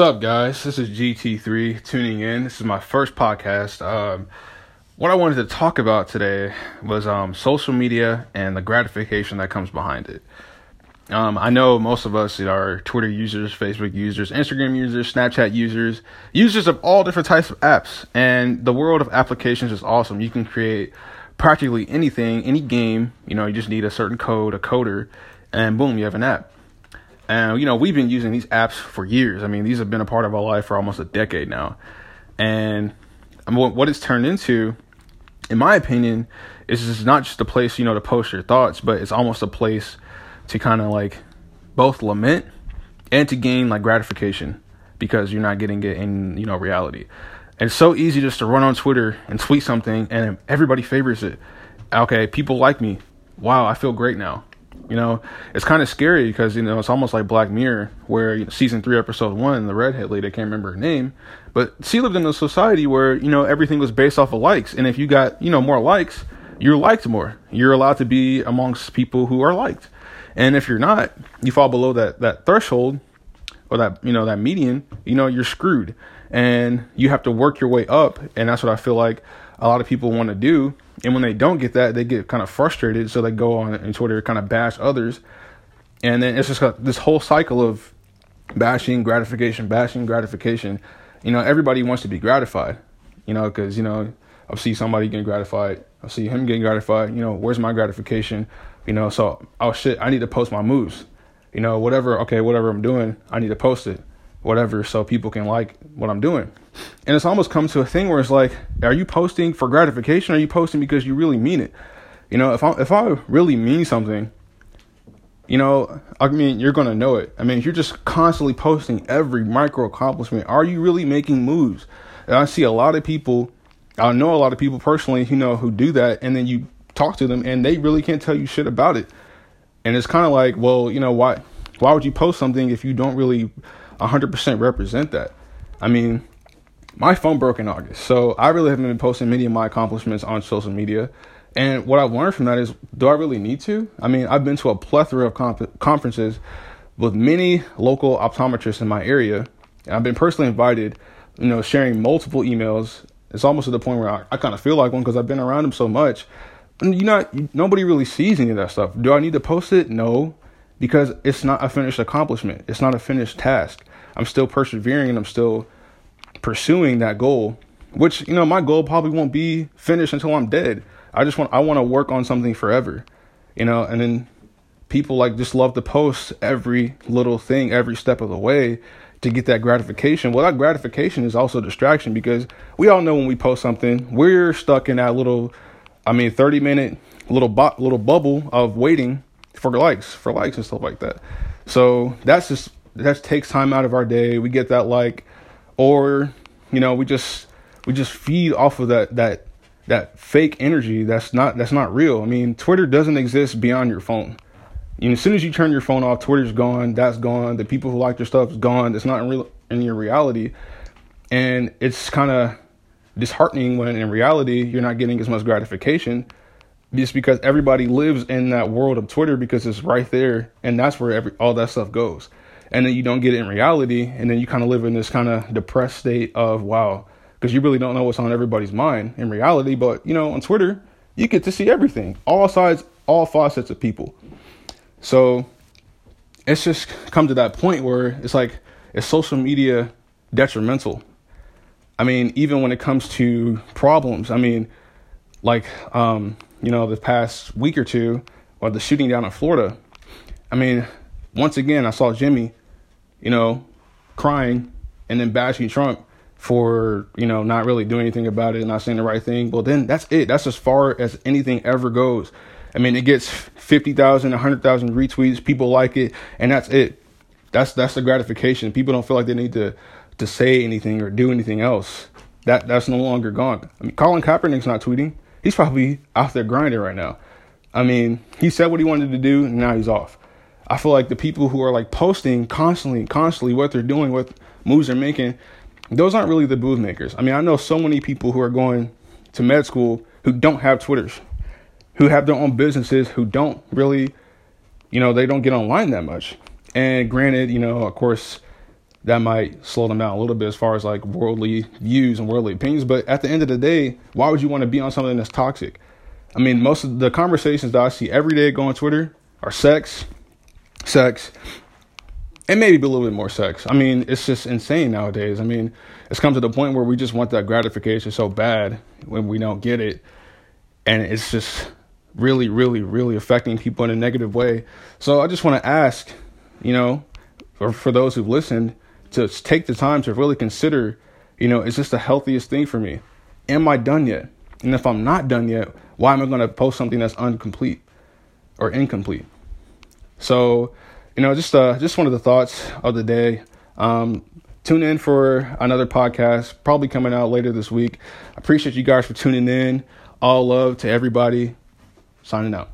What's up, guys? This is GT3 tuning in. This is my first podcast. Um, what I wanted to talk about today was um, social media and the gratification that comes behind it. Um, I know most of us are Twitter users, Facebook users, Instagram users, Snapchat users, users of all different types of apps. And the world of applications is awesome. You can create practically anything, any game. You know, you just need a certain code, a coder, and boom, you have an app. And you know, we've been using these apps for years. I mean, these have been a part of our life for almost a decade now. And what it's turned into, in my opinion, is just not just a place you know to post your thoughts, but it's almost a place to kind of like both lament and to gain like gratification because you're not getting it in you know reality. And it's so easy just to run on Twitter and tweet something and everybody favors it. Okay, people like me. Wow, I feel great now. You know, it's kind of scary because you know it's almost like Black Mirror, where you know, season three, episode one, the redhead lady, I can't remember her name, but she lived in a society where you know everything was based off of likes, and if you got you know more likes, you're liked more. You're allowed to be amongst people who are liked. And if you're not, you fall below that that threshold or that you know that median, you know you're screwed, and you have to work your way up. And that's what I feel like a lot of people want to do. And when they don't get that, they get kind of frustrated, so they go on and Twitter kind of bash others, and then it's just uh, this whole cycle of bashing, gratification, bashing, gratification. You know, everybody wants to be gratified. You know, because you know I'll see somebody getting gratified. I'll see him getting gratified. You know, where's my gratification? You know, so oh shit, I need to post my moves. You know, whatever. Okay, whatever I'm doing, I need to post it. Whatever, so people can like what I'm doing. And it's almost come to a thing where it's like, are you posting for gratification? Or are you posting because you really mean it? You know, if I if I really mean something, you know, I mean, you're gonna know it. I mean, if you're just constantly posting every micro accomplishment, are you really making moves? And I see a lot of people. I know a lot of people personally, you know, who do that, and then you talk to them and they really can't tell you shit about it. And it's kind of like, well, you know, why why would you post something if you don't really 100% represent that? I mean, my phone broke in August, so I really haven't been posting many of my accomplishments on social media. And what I've learned from that is, do I really need to? I mean, I've been to a plethora of comp- conferences with many local optometrists in my area, and I've been personally invited, you know, sharing multiple emails. It's almost to the point where I, I kind of feel like one because I've been around them so much And you not nobody really sees any of that stuff. Do I need to post it? No, because it's not a finished accomplishment. It's not a finished task. I'm still persevering and I'm still pursuing that goal. Which you know, my goal probably won't be finished until I'm dead. I just want I want to work on something forever, you know. And then people like just love to post every little thing, every step of the way to get that gratification. Well, that gratification is also distraction because we all know when we post something, we're stuck in that little I mean, 30 minute little bo- little bubble of waiting for likes, for likes and stuff like that. So that's just that takes time out of our day. We get that like, or you know, we just we just feed off of that that that fake energy that's not that's not real. I mean, Twitter doesn't exist beyond your phone. You know, as soon as you turn your phone off, Twitter's gone. That's gone. The people who like your stuff is gone. It's not in real in your reality, and it's kind of disheartening when in reality you're not getting as much gratification just because everybody lives in that world of Twitter because it's right there and that's where every all that stuff goes. And then you don't get it in reality and then you kind of live in this kind of depressed state of wow because you really don't know what's on everybody's mind in reality, but you know, on Twitter, you get to see everything, all sides, all facets of people. So it's just come to that point where it's like is social media detrimental I mean, even when it comes to problems, I mean, like, um, you know, the past week or two, or the shooting down in Florida, I mean, once again, I saw Jimmy, you know, crying and then bashing Trump for, you know, not really doing anything about it and not saying the right thing. Well, then that's it. That's as far as anything ever goes. I mean, it gets 50,000, 100,000 retweets, people like it, and that's it. That's that's the gratification. People don't feel like they need to to say anything or do anything else. That that's no longer gone. I mean, Colin Kaepernick's not tweeting. He's probably out there grinding right now. I mean, he said what he wanted to do, and now he's off. I feel like the people who are like posting constantly, constantly what they're doing, what moves they're making, those aren't really the move makers. I mean, I know so many people who are going to med school who don't have Twitters, who have their own businesses, who don't really, you know, they don't get online that much. And granted, you know, of course, that might slow them down a little bit as far as like worldly views and worldly opinions. But at the end of the day, why would you want to be on something that's toxic? I mean, most of the conversations that I see every day go on Twitter are sex, sex, and maybe a little bit more sex. I mean, it's just insane nowadays. I mean, it's come to the point where we just want that gratification so bad when we don't get it. And it's just really, really, really affecting people in a negative way. So I just want to ask, you know, for, for those who've listened, to take the time to really consider, you know, is this the healthiest thing for me? Am I done yet? And if I'm not done yet, why am I going to post something that's incomplete or incomplete? So, you know, just uh, just one of the thoughts of the day. Um, tune in for another podcast, probably coming out later this week. I appreciate you guys for tuning in. All love to everybody. Signing out.